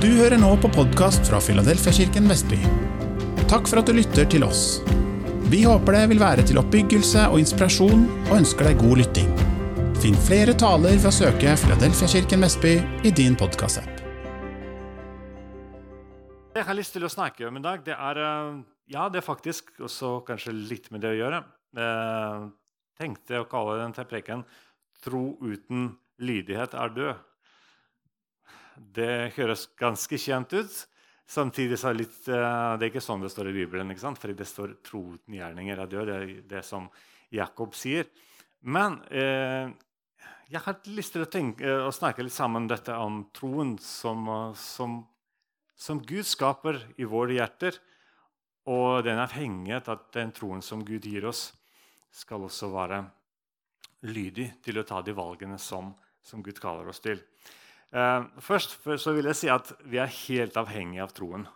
Du hører nå på podkast fra Filadelfiakirken Vestby. Takk for at du lytter til oss. Vi håper det vil være til oppbyggelse og inspirasjon, og ønsker deg god lytting. Finn flere taler ved å søke Filadelfiakirken Vestby i din podkastapp. Det jeg har lyst til å snakke om i dag, det er eh, Ja, det er faktisk også kanskje litt med det å gjøre. Jeg tenkte å kalle den til preken 'Tro uten lydighet er død'. Det høres ganske kjent ut. Samtidig så er det litt, eh, det er ikke sånn det står i Bibelen. ikke sant? Fordi det står 'tro uten gjerninger er død'. Det er det som Jakob sier. Men eh, jeg har lyst til å, tenke, eh, å, snakke litt sammen dette om troen som, som, som Gud skaper i våre hjerter. Og den avhengighet at den troen som Gud gir oss, skal også være lydig til å ta de valgene som, som Gud kaller oss til. Eh, først så vil jeg si at vi er helt avhengige av troen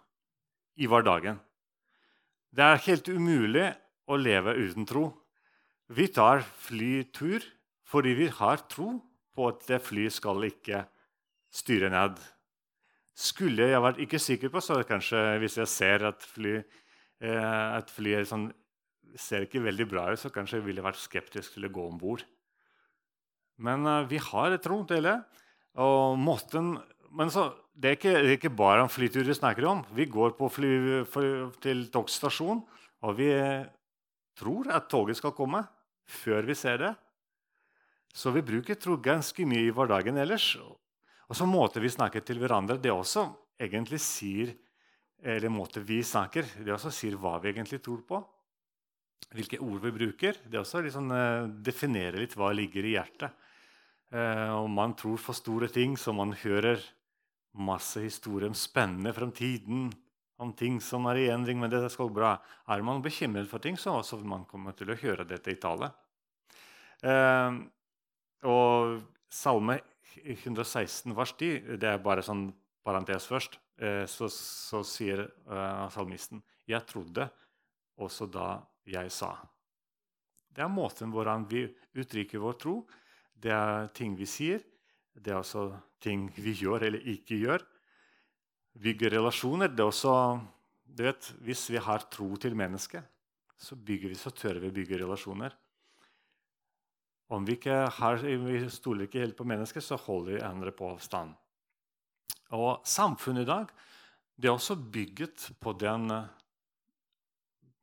i hverdagen. Det er helt umulig å leve uten tro. Vi tar flytur fordi vi har tro på at det flyet skal ikke styre ned. Skulle jeg vært ikke sikker på, så kanskje hvis jeg ser at flyet eh, fly sånn, ser ikke veldig bra ut, så kanskje jeg ville vært skeptisk til å gå om bord. Men eh, vi har et tro til det. Og måten, men så, det, er ikke, det er ikke bare en flytur vi snakker om. Vi går fly, fly til togstasjonen, og vi tror at toget skal komme før vi ser det. Så vi bruker tro ganske mye i hverdagen ellers. Og så måten vi snakker til hverandre, det også egentlig sier eller måten vi snakker, det også sier hva vi egentlig tror på. Hvilke ord vi bruker. Det også liksom, definerer litt hva ligger i hjertet. Eh, og man tror for store ting, så man hører masse historier om spennende framtiden, om ting som er i endring, men dette skal gå bra. Er man bekymret for ting, så vil man komme til å høre dette i tale. Eh, og Salme 116 vers 10, det er bare sånn parentes først, eh, så, så, sier salmisten Jeg trodde også da jeg sa. Det er måten hvordan vi uttrykker vår tro det er ting vi sier. Det er også ting vi gjør eller ikke gjør. Bygge relasjoner. det er også, du vet, Hvis vi har tro til mennesket, så bygger vi, så tør vi å bygge relasjoner. Om vi ikke har, vi stoler ikke helt på mennesket, så holder vi andre på avstand. Og Samfunnet i dag det er også bygget på den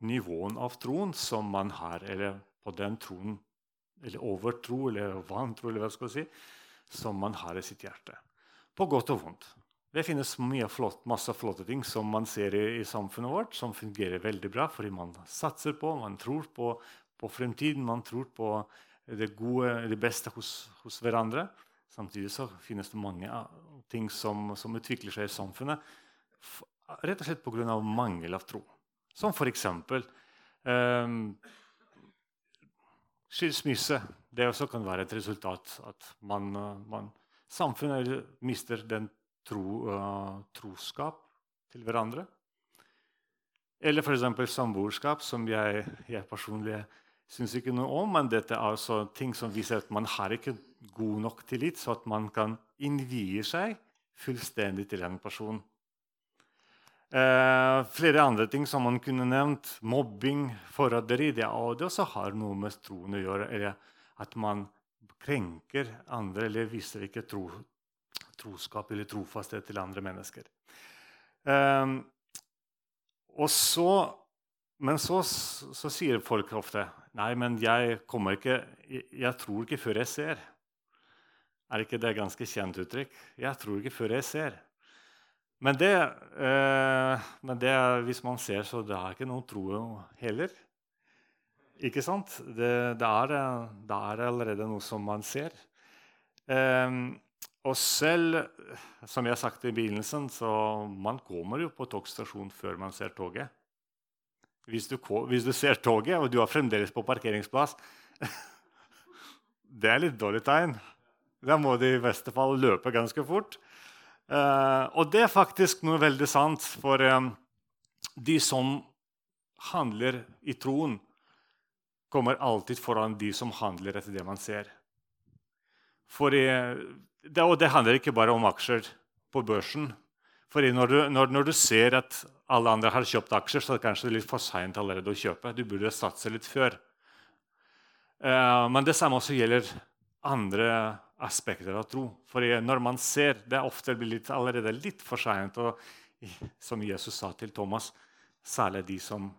nivåen av troen som man har, eller på den troen eller overtro eller vantro eller hva skal si, som man har i sitt hjerte. På godt og vondt. Det finnes flott, masse flotte ting som man ser i, i, samfunnet vårt, som fungerer veldig bra fordi man satser på, man tror på, på fremtiden, man tror på det gode, det beste hos, hos hverandre. Samtidig så finnes det mange ting som, som utvikler seg i samfunnet rett og slett pga. mangel av tro. Som f.eks. Um, skilsmisse det også kan være et resultat at man, man, samfunnet mister den tro, uh, troskap til hverandre. Eller f.eks. samboerskap, som jeg, jeg personlig syns ikke noe om. Men dette er altså ting som viser at man har ikke god nok tillit, så at man kan innvie seg fullstendig til en person. Eh, flere andre ting som man kunne nevnt. Mobbing, forræderi. Det, det også har noe med troen å gjøre. Eller at man krenker andre eller viser ikke tro, troskap eller trofasthet til andre mennesker. Eh, og så, men så, så, sier folk ofte Nei, men jeg, kommer ikke, jeg, tror ikke før jeg ser. Er ikke det et ganske kjent uttrykk? Jeg tror ikke før jeg ser. Men det, eh, men det, hvis man ser, så det er ikke noen tro heller. Ikke sant? Det, det, er, det er, allerede noe som man ser. Eh, og selv, som jeg har sagt i begynnelsen, så man kommer jo på togstasjonen før man ser toget. Hvis du, hvis du ser toget, og du er fremdeles på parkeringsplass Det er litt dårlig tegn. Da må du i beste fall løpe ganske fort. Uh, og det er faktisk noe veldig sant, for um, de som handler i troen, kommer alltid foran de som handler etter det man ser. For, uh, det, og det handler ikke bare om aksjer på børsen. For når du, når, når du, ser at alle andre har kjøpt aksjer, så er det kanskje litt for seint allerede å kjøpe. Du burde satse litt før. Men det samme også gjelder andre aspekter av tro. For når man ser, det er ofte litt, allerede litt for seint. Som Jesus sa til Thomas, særlig de som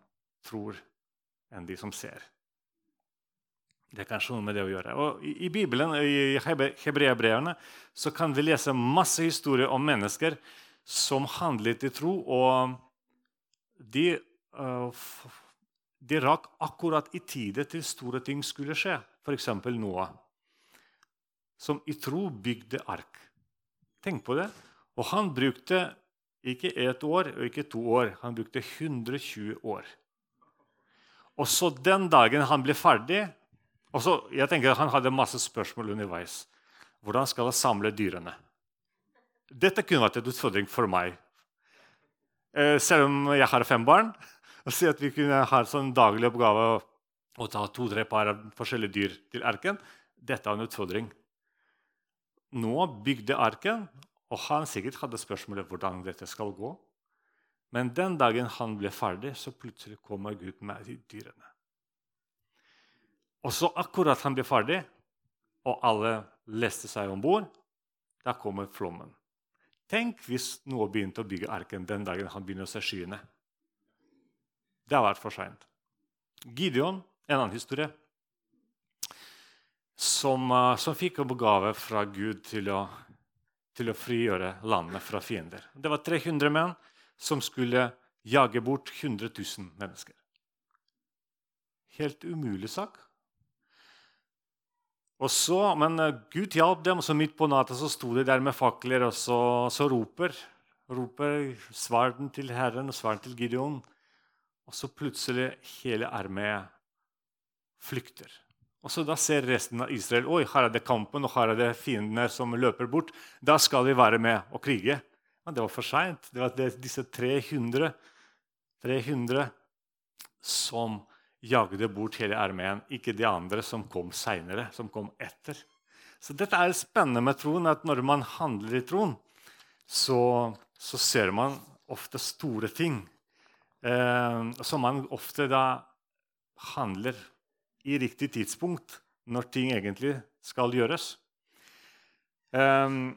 tror, enn de som ser. Det er kanskje noe med det å gjøre. Og I, Bibelen, i hebreerbrevene, så kan vi lese masse historier om mennesker som handlet i tro, og de, uh, de rakk akkurat i tide til store ting skulle skje. F.eks. Noah som i tro bygde ark. Tenk på det. Og han brukte ikke ett år og ikke to år. Han brukte 120 år. Og så den dagen han ble ferdig og så, jeg tenker Han hadde masse spørsmål underveis. Hvordan skal jeg samle dyrene? Dette kunne vært en utfordring for meg. Eh, selv om jeg har fem barn. og si at Vi kunne ha en sånn daglig oppgave å ta to-tre par forskjellige dyr til erken. Dette er en utfordring nå bygde arken, og han sikkert hadde spørsmålet hvordan dette skal gå. Men den dagen han ble ferdig, så plutselig kommer Gud med de dyrene. Og så akkurat han ble ferdig, og alle leste seg om bord, da kommer flommen. Tenk hvis noe begynte å bygge arken den dagen han begynner å se skyene. Det har vært for seint. Gideon, en annen historie som, uh, som fikk oppgave fra Gud til å, til å frigjøre landet fra fiender. Det var 300 menn som skulle jage bort 100 000 mennesker. Helt umulig sak. Og så, Men uh, Gud hjalp dem, og så midt på natta så sto de der med fakler og så, så roper, roper sverden til Herren og sverden til Gideon. Og så plutselig hele armeen flykter. Og så Da ser resten av Israel oi, her er det kampen, og her er det fiendene som løper bort. Da skal vi være med og krige. Men det var for seint. Det var disse 300, 300 som jagde bort hele armeen, ikke de andre som kom seinere, som kom etter. Så dette er spennende med troen, at når man handler i troen, så, så ser man ofte store ting eh, som man ofte da handler i riktig tidspunkt når ting egentlig skal gjøres. Um,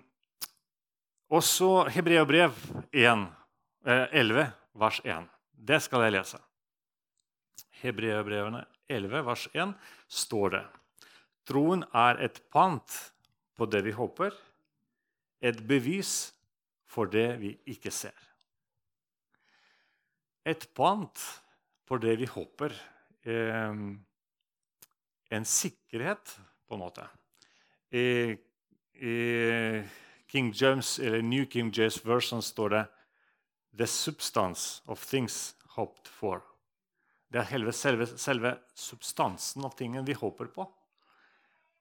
også Hebreabrev 1, 11, eh, vers 1. Det skal jeg lese. Hebreabrevene 11, vers 1 står det Troen er et pant på det vi håper, et bevis for det vi ikke ser. Et pant på det vi håper. Eh, en sikkerhet, på en måte. I, i King James, eller New King James Version står det 'The substance of things hoped for'. Det er selve, selve, substansen av tingen vi håper på.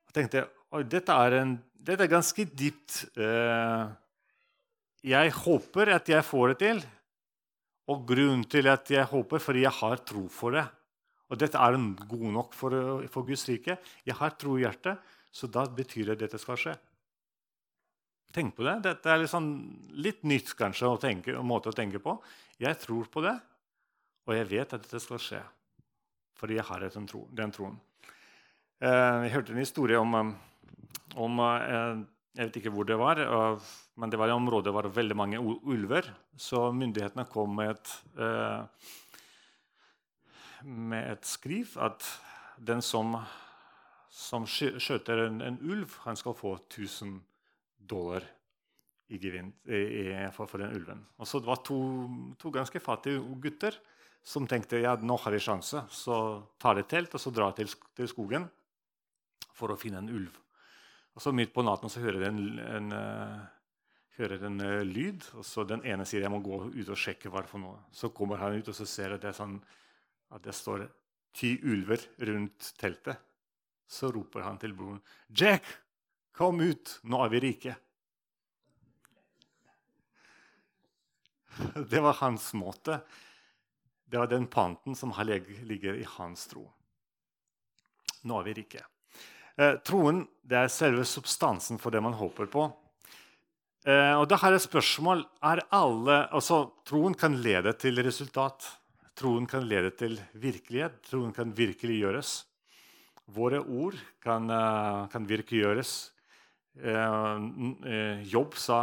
Jeg tenkte Oi, dette er, dette er ganske dypt. Uh, jeg håper at jeg får det til. Og grunnen til at jeg håper, fordi jeg har tro for det. Og dette er god nok for, for Guds rike. Jeg har tro i hjertet, så da betyr det at dette skal skje. Tenk på det. Dette er liksom litt nytt kanskje, å tenke, måte å tenke på. Jeg tror på det, og jeg vet at dette skal skje. Fordi jeg har den, tro, den troen. Eh, jeg hørte en historie om, om eh, Jeg vet ikke hvor det var, men det var i området hvor det var veldig mange ulver. Så myndighetene kom med et eh, med et skriv at den som, som skjøter en, en, ulv, han skal få 1000 dollar i gevinst for, for, den ulven. Og så Det var to, to, ganske fattige gutter som tenkte ja, nå har vi sjanse. Så tar de telt og så drar til, til skogen for å finne en ulv. Og så Midt på natten så hører de en, en, uh, hører en uh, lyd. og så Den ene sier jeg må gå ut og sjekke hva det for noe. Så kommer han ut og så ser at det er sånn at det står ti ulver rundt teltet, så roper han til broren, 'Jack, kom ut! Nå er vi rike.' Det var hans måte. Det var den panten som ligger i hans tro. Nå er vi rike. Eh, troen er selve substansen for det man håper på. Eh, og da har jeg et spørsmål. Er alle, altså, troen kan lede til resultat. Troen kan lede til virkelighet. Troen kan virkeliggjøres. Våre ord kan, uh, kan virkeliggjøres. Uh, uh, Jobb sa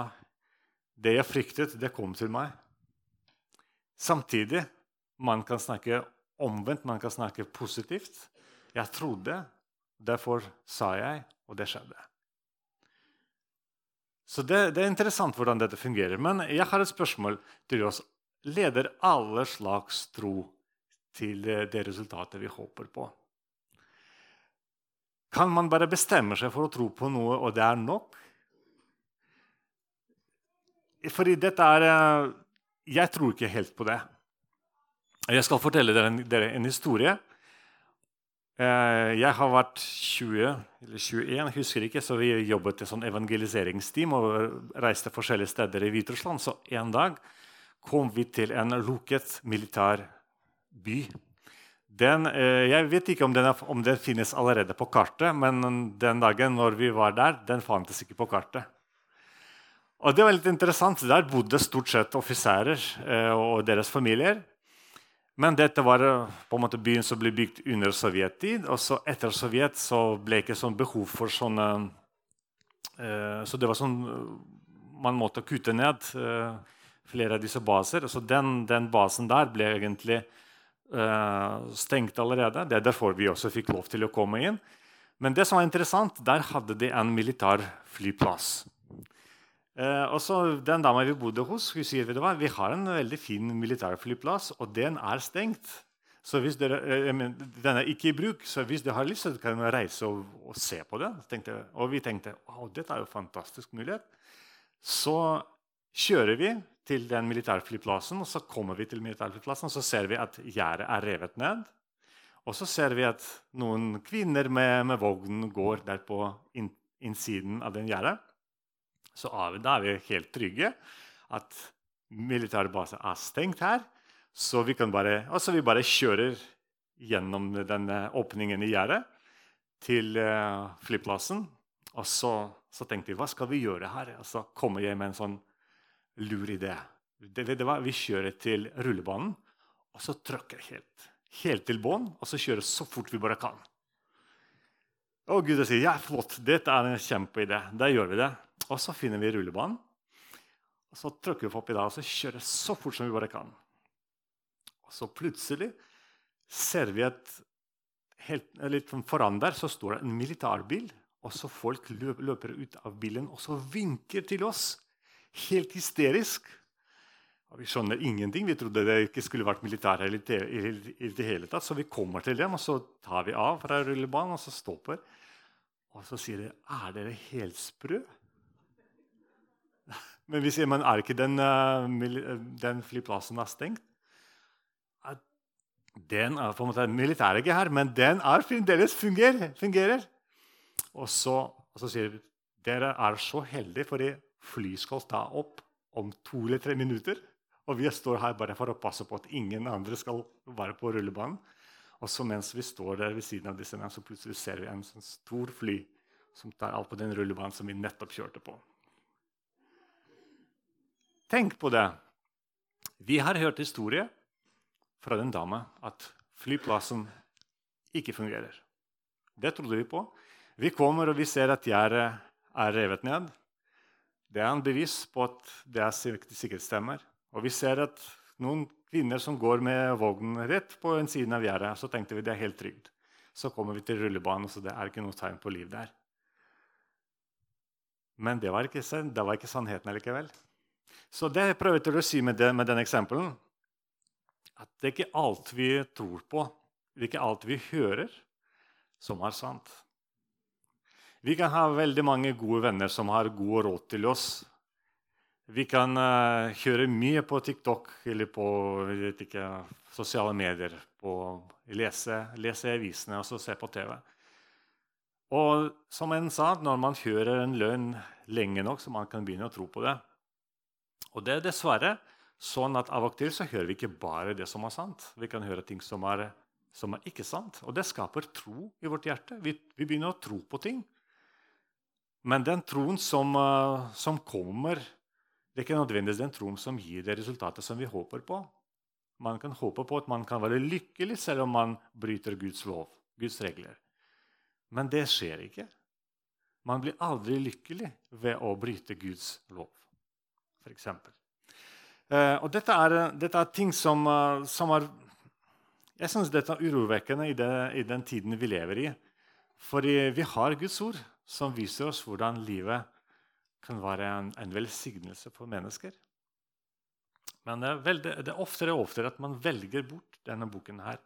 det jeg fryktet, det kom til meg. Samtidig man kan snakke omvendt, man kan snakke positivt. Jeg trodde, derfor sa jeg, og det skjedde. Så det, det, er interessant hvordan dette fungerer. Men jeg har et spørsmål til oss. Leder alle slags tro til det resultatet vi håper på? Kan man bare bestemme seg for å tro på noe, og det er nok? Fordi dette er eh, Jeg tror ikke helt på det. Jeg skal fortelle dere en historie. Eh, jeg har vært 20 eller 21, jeg husker ikke, så vi jobbet i sånn evangeliseringsteam og reiste forskjellige steder i Hviterussland. Så en dag kom vi til en lukket militær by. Den, eh, jeg vet ikke om den, er, om den, finnes allerede på kartet, men den dagen når vi var der, den fantes ikke på kartet. Og det var litt interessant. Der bodde stort sett offiserer eh, og deres familier. Men dette var eh, på en måte byen som ble bygd under sovjettid. Og så etter Sovjet så ble det ikke sånn behov for sånne Så det var sånn Man måtte kutte ned flere av disse baser. Så den, den basen der ble egentlig uh, stengt allerede. Det er derfor vi også fikk lov til å komme inn. Men det som var interessant, der hadde de en militær flyplass. Uh, og så Den dama vi bodde hos, hun sier hva, vi har en veldig fin militærflyplass, og den er stengt. Så hvis dere, mener, Den er ikke i bruk, så hvis dere har lyst, så kan dere reise og, og se på den. Og vi tenkte wow, dette er jo en fantastisk mulighet. Så kjører vi til den militærflyplassen, og så kommer vi til militærflyplassen, og så ser vi at gjerdet er revet ned. Og så ser vi at noen kvinner med, med vogn går der på innsiden av den gjerdet. Så da er vi helt trygge at militærbasen er stengt her. Så vi bare, altså vi bare kjører gjennom denne åpningen i gjerdet til uh, flyplassen. Og så, så, tenkte vi hva skal vi gjøre her? Og så kommer jeg med en sånn lur idé. Det, det var, vi kjører til rullebanen, og så trykker helt, helt til bånn. Og så kjører så fort vi bare kan. Og Gud sier ja, flott, dette er en kjempeidé. Da gjør vi det. Og så finner vi rullebanen. Og så trøkker vi oppi der og så kjører så fort som vi bare kan. Og så plutselig ser vi at helt, litt foran der så står det en militærbil. Og så folk løper ut av bilen og så vinker til oss. Helt hysterisk. Og vi skjønner ingenting. Vi trodde det ikke skulle vært militære i det hele tatt. Så vi kommer til dem, og så tar vi av fra rullebanen og så stopper. Og så sier de, 'Er dere helt sprø?' Men vi sier, men er ikke den, uh, den flyplassen er stengt? Den er på en måte militær ikke her, men den er fremdeles fungerer. fungerer. Og så, og så sier de, dere er så heldige, fordi fly skal ta opp om to eller tre minutter. Og vi står her bare for å passe på at ingen andre skal være på rullebanen. Og så mens vi står der ved siden av disse, så plutselig ser vi en sånn stor fly som tar alt på den rullebanen som vi nettopp kjørte på. Tenk på det. Vi har hørt historie fra den dama at flyplassen ikke fungerer. Det trodde vi på. Vi kommer og vi ser at gjerdet er revet ned. Det er en bevis på at det er sikkerhetsstemmer. Og vi ser at noen kvinner som går med vognen rett på en side av gjerdet. Så tenkte vi det er helt trygt. Så kommer vi til rullebanen, så det er ikke noe tegn på liv der. Men det var ikke, det var ikke sannheten likevel. Så det jeg prøvde å si med, det, med den eksempelen, at det er ikke alt vi tror på, det er ikke alt vi hører, som er sant. Vi kan ha veldig mange gode venner som har god råd til oss. Vi kan uh, kjøre mye på TikTok eller på ikke, sosiale medier. På, lese, lese avisene og se på TV. Og som en sa, når man kjører en løgn lenge nok, så man kan begynne å tro på det, og det er dessverre sånn at av og til så hører vi ikke bare det som er sant. Vi kan høre ting som er, som er ikke sant. Og det skaper tro i vårt hjerte. Vi, vi, begynner å tro på ting. Men den troen som, uh, som kommer, det er ikke nødvendigvis den troen som gir det resultatet som vi håper på. Man kan håpe på at man kan være lykkelig selv om man bryter Guds lov, Guds regler. Men det skjer ikke. Man blir aldri lykkelig ved å bryte Guds lov, f.eks. Eh, og dette er, dette er ting som, uh, som er Jeg syns dette er urovekkende i, det, i, den tiden vi lever i. Fordi vi har Guds ord, som viser oss hvordan livet kan være en, en velsignelse for mennesker. Men det er, veldig, det er, oftere og oftere at man velger bort denne boken her.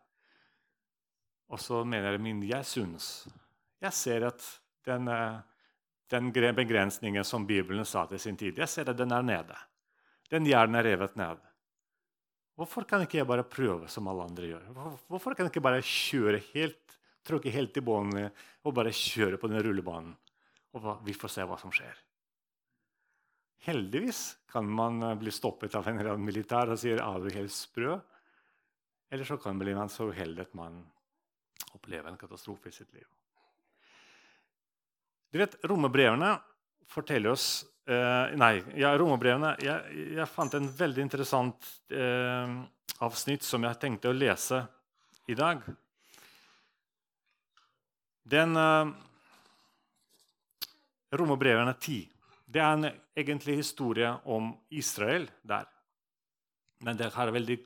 Og så mener jeg min jeg synes'. Jeg ser at den, eh, den begrensningen som Bibelen sa til sin tid, jeg ser at den er nede. Den hjernen er revet ned. Hvorfor kan ikke jeg bare prøve som alle andre gjør? Hvorfor kan jeg ikke bare kjøre helt, tråkke helt i bånn og bare kjøre på den rullebanen? Og vi får se hva som skjer. Heldigvis kan man eh, bli stoppet av en eller annen militær og sier er du helt sprø. Eller så kan man bli så uheldig at man opplever en katastrofe i sitt liv. Du vet, Romerbrevene forteller oss eh, nei, ja, romerbrevene jeg, jeg, fant en veldig interessant eh, avsnitt som jeg tenkte å lese i dag. Den uh, Romerbrevene 10 det er en egentlig historie om Israel der. Men det er et veldig,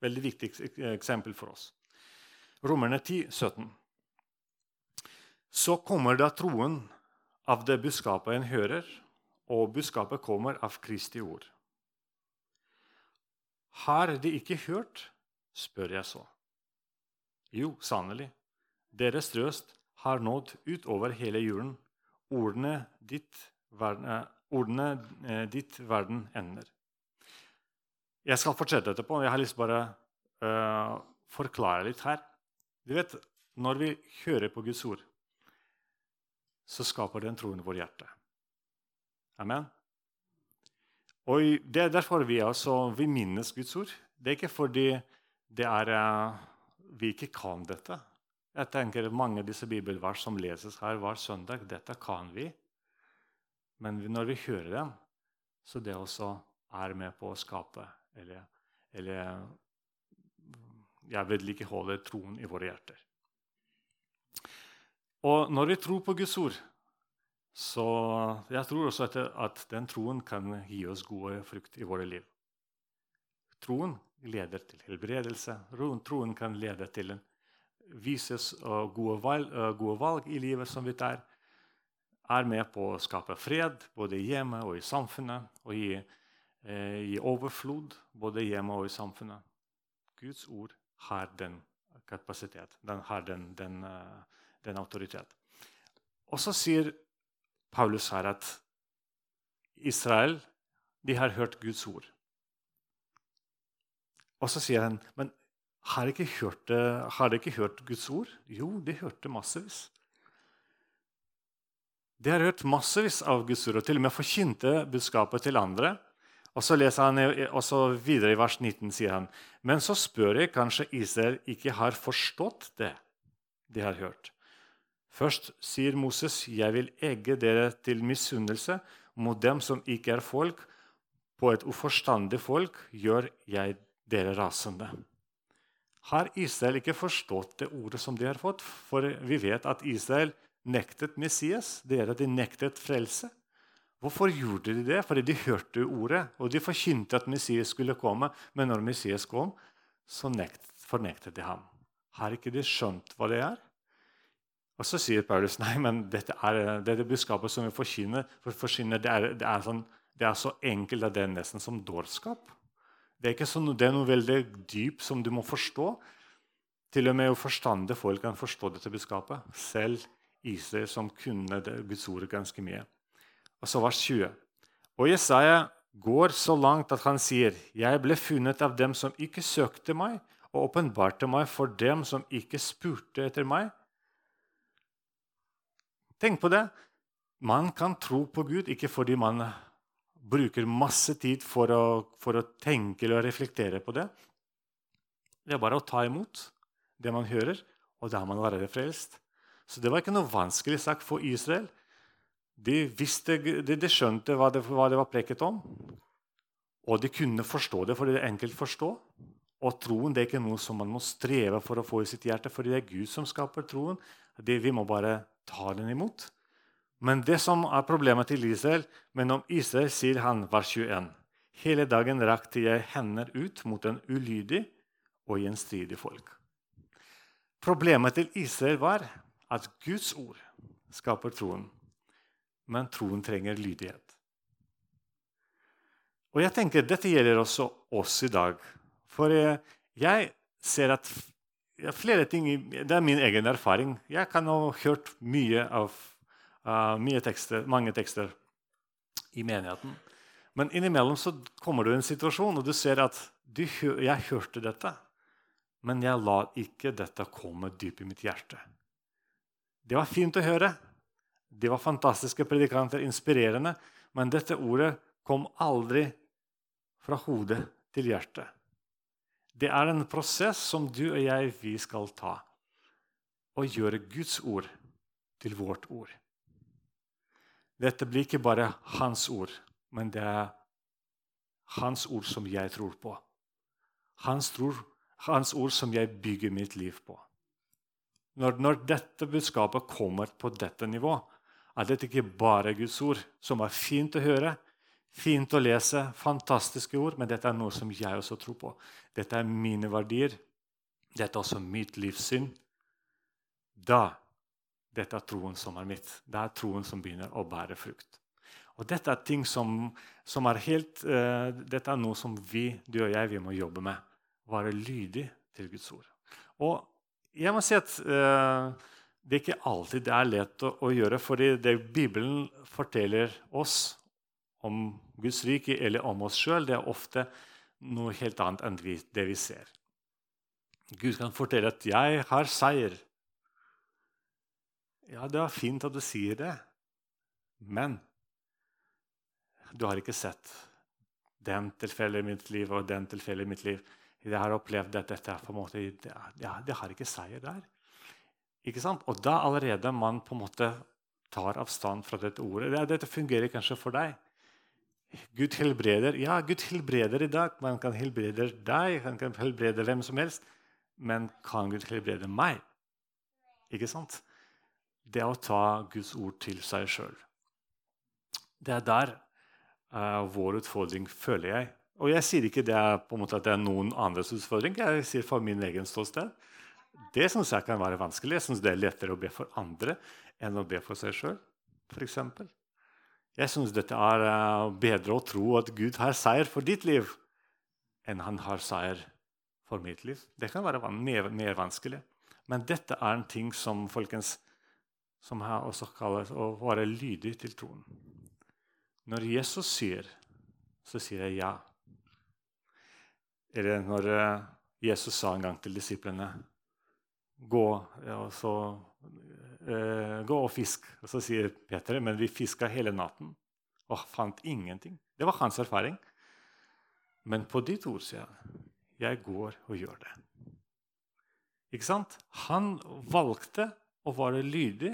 veldig viktig eksempel for oss. Romerne 10, 17. Så kommer da troen av det budskapet en hører og budskapet kommer av Kristi ord. Har de ikke hørt? spør jeg så. Jo, sannelig. Deres røst har nådd utover hele jorden. Ordene ditt, verden, eh, ordene eh, ditt verden ender. Jeg skal fortsette etterpå. Jeg har lyst til bare uh, forklare litt her. Du vet, Når vi hører på Guds ord, så skaper det en troen i vårt hjerte. Amen. Og Det er derfor vi, altså, vi minnes Guds ord. Det er ikke fordi det er, vi ikke kan dette. Jeg tenker Mange av disse bibelvers som leses her hver søndag, dette kan vi. Men når vi hører dem, så det også er med på å skape eller, eller jeg vedlikeholder troen i våre hjerter. Og når vi tror på Guds ord, så jeg tror også at, at, den troen kan gi oss gode frukt i våre liv. Troen leder til helbredelse. Troen kan lede til en vises gode valg, gode valg i livet som vi tar. Er med på å skape fred både hjemme og i samfunnet. Og gi, eh, gi overflod både hjemme og i samfunnet. Guds ord har den kapasitet. Den har den, den, eh, den autoritet. Og så sier Paulus her at Israel de har hørt Guds ord. Og så sier han, men har de ikke de ikke hørt Guds ord? Jo, de hørte massevis. De har hørt massevis av Guds ord, og til og med forkynte budskapet til andre. Og så leser han også videre i vers 19, sier han, men så spør jeg kanskje Israel ikke har forstått det de har hørt. Først sier Moses, 'Jeg vil egge dere til misunnelse mot dem som ikke er folk.' 'På et uforstandig folk gjør jeg dere rasende.' Har Israel ikke forstått det ordet som de har fått? For vi vet at Israel nektet Messias. Det er at de nektet frelse. Hvorfor gjorde de det? Fordi de hørte ordet, og de forkynte at Messias skulle komme. Men når Messias kom, så nekt, fornektet de ham. Har ikke de skjønt hva det er? Og så sier Paulus nei, men dette er, det budskapet som vi forkynner, for det, er, det, er sånn, det, er, så enkelt at det er nesten som dårskap. Det er, sånn, det er noe veldig dypt som du må forstå. Til og med forstande folk kan forstå dette budskapet. Selv Israel, som kunne det, Guds ord ganske mye. Og så vers 20. Og Jesaja går så langt at han sier, 'Jeg ble funnet av dem som ikke søkte meg', og åpenbarte meg for dem som ikke spurte etter meg'. Tenk på det. Man kan tro på Gud ikke fordi man bruker masse tid for å, for å tenke eller reflektere på det. Det er bare å ta imot det man hører, og da har man allerede frelst. Så det var ikke noe vanskelig sak for Israel. De, visste, de, de skjønte hva det, hva det, var preket om. Og de kunne forstå det, fordi det er enkelt å forstå. Og troen det er ikke noe som man må streve for å få i sitt hjerte, fordi det er Gud som skaper troen. Det, vi må bare ta den imot. Men det som er problemet til Israel Men om Israel sier han, vers 21.: Hele dagen rakte jeg hender ut mot en ulydig og gjenstridig folk. Problemet til Israel var at Guds ord skaper troen, men troen trenger lydighet. Og jeg tenker Dette gjelder også oss i dag. For jeg ser at flere ting Det er min egen erfaring. Jeg kan ha hørt mye av mye tekster, mange tekster i menigheten. Men innimellom så kommer du i en situasjon og du ser at du, jeg hørte dette, men jeg la ikke dette komme dypt i mitt hjerte. Det var fint å høre. Det var fantastiske predikanter, inspirerende. Men dette ordet kom aldri fra hodet til hjertet. Det er en prosess som du og jeg vi skal ta. Og gjøre Guds ord til vårt ord. Dette blir ikke bare hans ord, men det er hans ord som jeg tror på. Hans, tror, hans ord som jeg bygger mitt liv på. Når, når dette budskapet kommer på dette nivå, er dette ikke bare Guds ord, som er fint å høre, fint å lese, fantastiske ord, men dette er noe som jeg også tror på. Dette er mine verdier. Dette er også mitt livssyn. Da dette er troen som er mitt. Det er troen som begynner å bære frukt. Og Dette er ting som, som er helt, uh, dette er noe som vi du og jeg, vi må jobbe med. Være lydig til Guds ord. Og jeg må si at uh, det er ikke alltid det er lett å, å gjøre. fordi det Bibelen forteller oss om Guds rike eller om oss sjøl, det er ofte noe helt annet enn det vi ser. Gud kan fortelle at 'jeg har seier'. Ja, det er fint at du sier det, men du har ikke sett den tilfellet i mitt liv og den tilfellet i mitt liv. Jeg har opplevd at dette på en måte, ja, det har ikke seier der. Ikke sant? Og da allerede man på en måte tar avstand fra dette ordet. Dette fungerer kanskje for deg. Gud helbreder. Ja, Gud helbreder i dag. Man kan helbrede deg, han kan helbrede hvem som helst. Men kan Gud helbrede meg? Ikke sant? Det er å ta Guds ord til seg sjøl. Det er der uh, vår utfordring, føler jeg. Og jeg sier ikke det er, måte at det er noen andres utfordring. Jeg sier for min egen ståsted. Det syns jeg kan være vanskelig. Jeg syns det er lettere å be for andre enn å be for seg sjøl. Jeg syns dette er uh, bedre å tro at Gud har seier for ditt liv, enn han har seier for mitt liv. Det kan være mer, mer vanskelig. Men dette er en ting som folkens, som her også kalles å være lydig til troen. Når Jesus sier, så sier jeg ja. Eller når eh, Jesus sa en gang til disiplene gå, ja, så, uh, gå og fisk. Og så sier Peter men vi fiska hele natten og fant ingenting. Det var hans erfaring. Men på ditt ord, sier han, jeg går og gjør det. Ikke sant? Han valgte å være lydig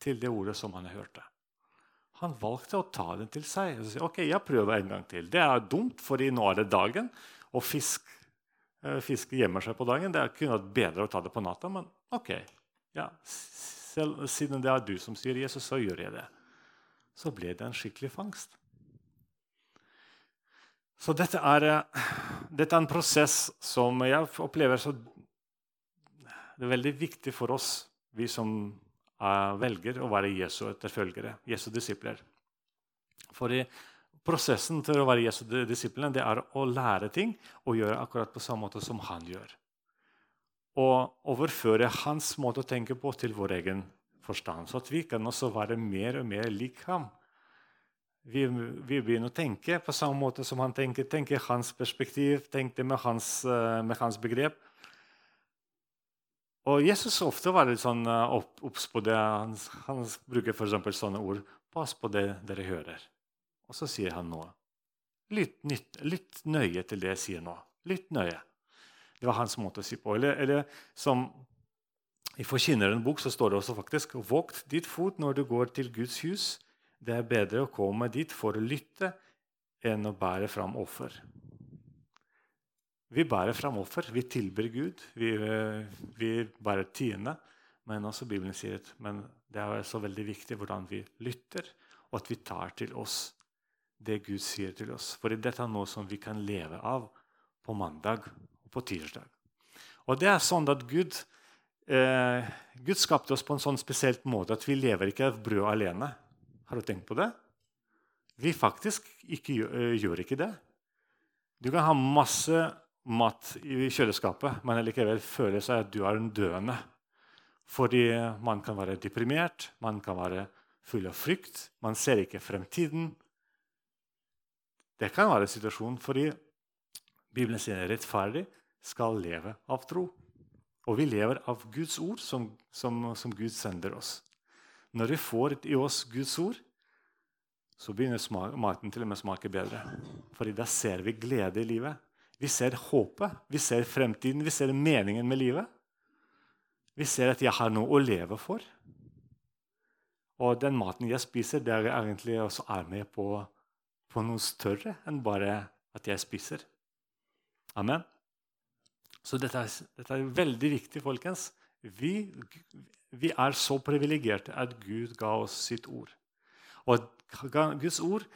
til det ordet som han hørte. Han valgte å ta den til seg. og si, ok, jeg prøver en gang til. Det er dumt, for nå er det dagen, og fisk, eh, fisk gjemmer seg på dagen. Det kunne vært bedre å ta det på natta, men ok. Ja, selv, siden det er du som sier Jesus, så gjør jeg det. Så ble det en skikkelig fangst. Så dette er, eh, dette er en prosess som jeg opplever så Det er veldig viktig for oss, vi som velger å være Jesu etterfølgere, Jesu disipler. For i prosessen til å være Jesu disipler det er å lære ting og gjøre akkurat på samme måte som han gjør. Og overføre hans måte å tenke på til vår egen forstand, så at vi kan også være mer og mer lik ham. Vi, vi, begynner å tenke på samme måte som han tenker. Tenke hans perspektiv, tenke med hans, eh, med hans begrep. Og Jesus ofte var litt sånn eh, obs på det. Han, han bruker f.eks. sånne ord. Pass på det dere hører. Og så sier han noe. Litt, nytt, litt nøye til det jeg sier nå. Litt nøye. Det var hans måte å si på. Eller, eller som i Forkynneren bok så står det også faktisk Vokt ditt fot når du går til Guds hus. Det er bedre å komme dit for å lytte enn å bære fram offer. Vi bærer fram offer. Vi tilber Gud. Vi, vi bærer tiende. Men også Bibelen sier at det er så veldig viktig hvordan vi lytter, og at vi tar til oss det Gud sier til oss. For dette er noe som vi kan leve av på mandag og på tirsdag. Og det er sånn at Gud, eh, Gud skapte oss på en sånn spesielt måte at vi lever ikke av brød alene. Har du tenkt på det? Vi faktisk ikke, uh, gjør ikke det. Du kan ha masse mat i kjøleskapet, men likevel føler seg at du er en døende. Fordi man kan være deprimert, man kan være full av frykt, man ser ikke fremtiden. Det kan være situasjonen fordi Bibelen sier rettferdig skal leve av tro. Og vi lever av Guds ord, som, som, som Gud sender oss. Når vi får i oss Guds ord, så begynner maten til og med å smake bedre. Fordi da ser vi glede i livet. Vi ser håpet, vi ser fremtiden, vi ser meningen med livet. Vi ser at jeg har noe å leve for. Og den maten jeg spiser, det er egentlig også er med på, på noe større enn bare at jeg spiser. Amen. Så dette er, dette er veldig viktig, folkens. Vi, vi er så privilegerte at Gud ga oss sitt ord. Og Guds ord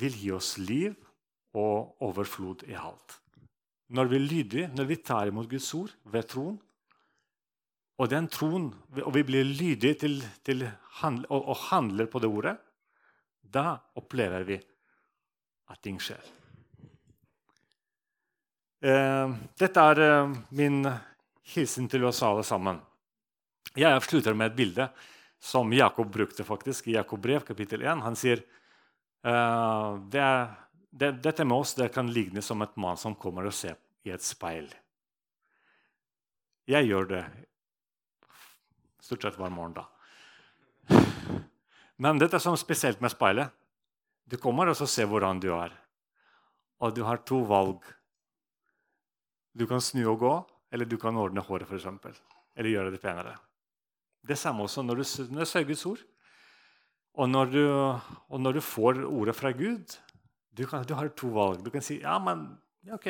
vil gi oss liv og overflod i alt. Når vi lyder, når vi tar imot Guds ord ved troen, og den troen, og vi blir lydige til, til handle, og, og, handler på det ordet, da opplever vi at ting skjer. Eh, dette er eh, min hilsen til oss alle sammen. Jeg slutter med et bilde som Jakob brukte faktisk i Jakob brev, kapittel 1. Han sier eh, det, det, dette med oss det kan ligne som et mann som kommer og ser i et speil. Jeg gjør det Stort sett hver morgen, da. Men dette er spesielt med speilet. Du kommer og ser hvordan du er. Og du har to valg. Du kan snu og gå, eller du kan ordne håret, f.eks. Eller gjøre det penere. Det samme også når du, når du ser Guds ord. Og når, du, og når, du, får ordet fra Gud du, kan, du, har to valg. Du kan si ja, men ok,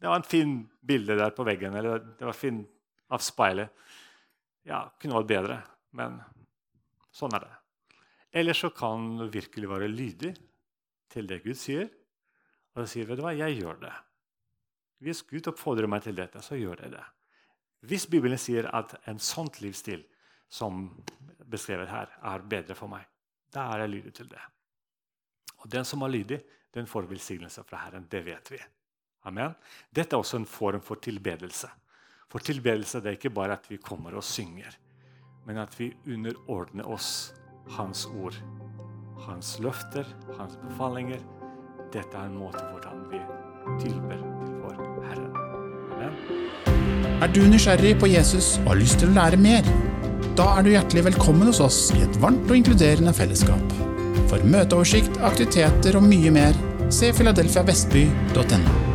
det var en fin bilde der på veggen. Eller det var fin av speilet ja, kunne vært bedre, men sånn er det. Eller så kan du virkelig være lydig til det Gud sier, og sier vet du hva, jeg gjør det. Hvis Gud oppfordrer meg til dette, så gjør jeg det. Hvis Bibelen sier at en sånt livsstil som beskrevet her, er bedre for meg, da er jeg lydig til det. Og den som er lydig, den får velsignelse fra Herren. Det vet vi. Amen. Dette er også en form for tilbedelse. For tilbedelse det er ikke bare at vi kommer og synger, men at vi underordner oss Hans ord, Hans løfter, Hans befalinger. Dette er en måte hvordan vi tilber til vår Herre. Amen. Er du nysgjerrig på Jesus og har lyst til å lære mer? Da er du hjertelig velkommen hos oss i et varmt og inkluderende fellesskap. For møteoversikt, aktiviteter og mye mer, se filadelfiavestby.no.